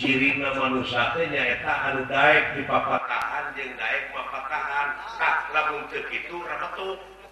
manata nyaithan baik dipaahan jendaik wapakahan saat lambung cekitur Ratu dan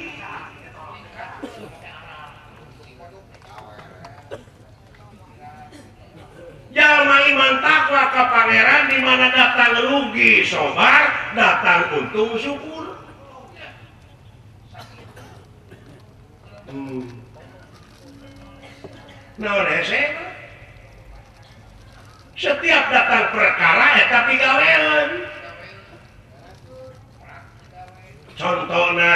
mantapan di mana datang rugi sobar datang untuksyukur hmm. setiap datang perkara ya eh, tapi kalian contohnya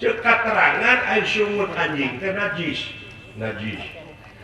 cepat terangan sumur anjing dan najis najis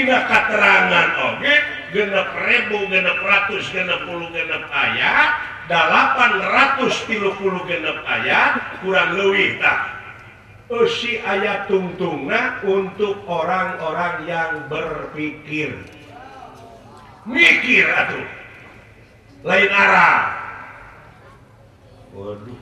katerangan Oke genep Rebu genep10 genep ayat 850 genep ayat Quran Luwita usia ayat tuntunga untuk orang-orang yang berpikir mikiruh lain arah Hai Waduh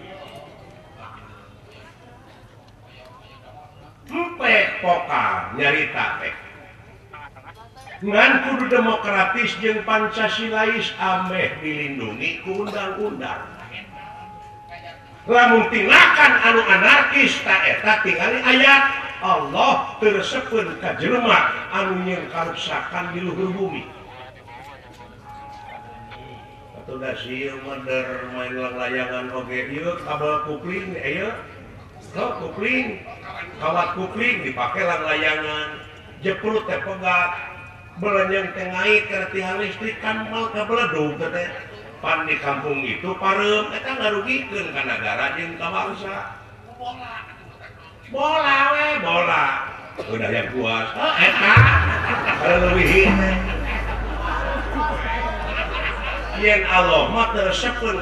kal nyari tape dandu demokratis jeung Pancasilais ameh melindungi undang-undar ramung tinakan anu anarkis tahati hari ayat Allah tersebut Jermat anu yangkarrusakan diluhur bumi layangan kuling kalaut kukling dipakelan layangan jeru tepoga bol yang tengah tertilistikan maka beledung pan di kampung itu ngi kan ada rajinakbola bola budaya puas Y Allah motor sepulhi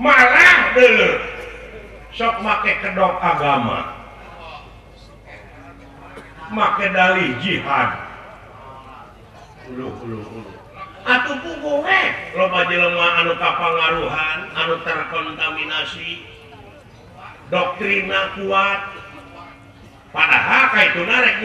marah sok makekedok agama makeli jihad eh. kapallaruhan an terkontaminasi dokrina kuat pada hakka itu narik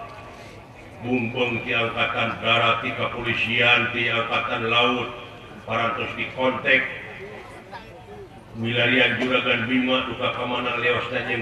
Bmbong yang akan da tiga kepolisian diangkakan laut 400 di kontek Milarian juraga Biingma duka Keamanan Leojen.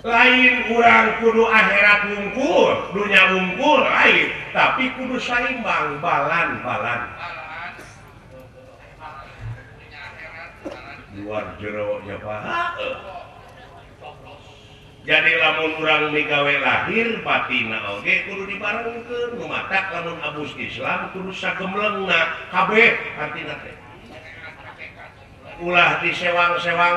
lain kurang kudu akhirat mumpurnya bpur tapikurudu saymbang balan balan luar jeronya pa jadilah kurangwe lahir Fa dibareng ke rumah Islamle KB pulah diwal sewang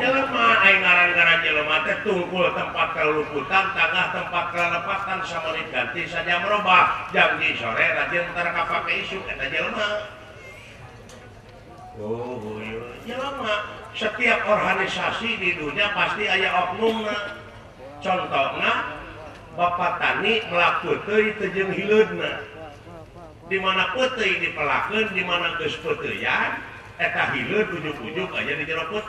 gara tempatkeluputan tanah tempat kelepatan sama ganti saja merubah janji soreu oh, setiap organisasi dinya pasti ayaah oknum contohnya Bapak Tani meui tu dimana Putri dipelaahkan dimana terus ya aja put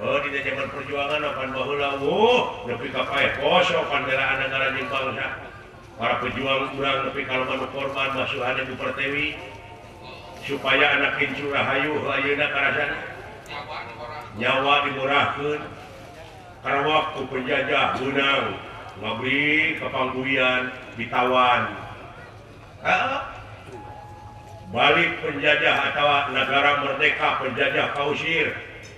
Oh, perjuangan para pejuang lebih kalau kor masuk adawi supaya anakkincurhayu nyawa diahkan karena waktu penjajah gunang ngobri kepangguian ditawan balik penjajah atau negara merdeka penjajah pausir dan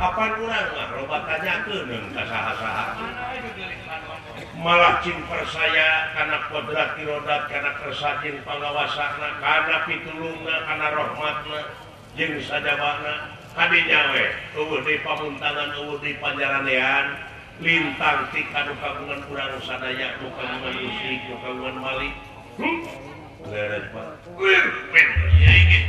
papa obatanya malah ci per saya karena peti rodat karena tersajinpangwaana karena fitulungan karenarahmatlah jenis ada manana tadi nyawe tubuh di Pauntangan Udi panjarananlintarantidukungan kurang yang bukan mengisi kekaungan Mali banget hmm? gitu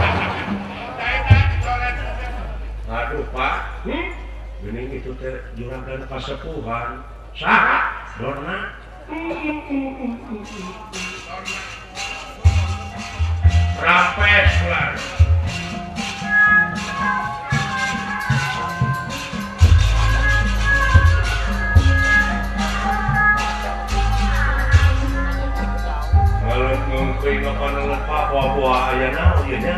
Aduh Pak hmm? ini itu teh juragan pasepuhan sah Dona Rapes lah Kalau ngomong ke ingat lupa buah-buah ayah oh iya. ya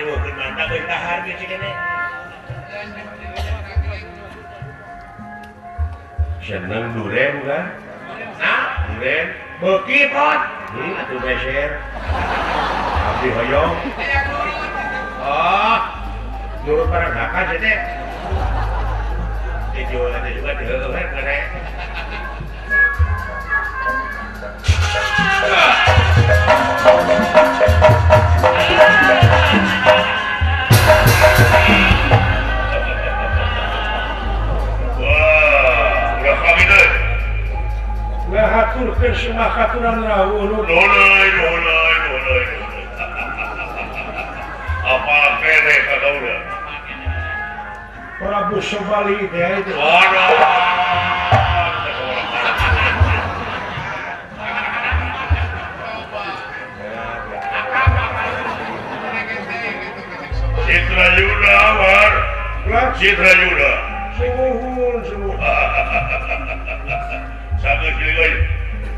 seang durenyong Oh dulu para makan jadi juga ngatur ke semua katuran rawul dolai dolai apa kene kagak udah Prabu Sobali deh itu Citra Yuna war Citra Yuna Suhun suhun Sangat gila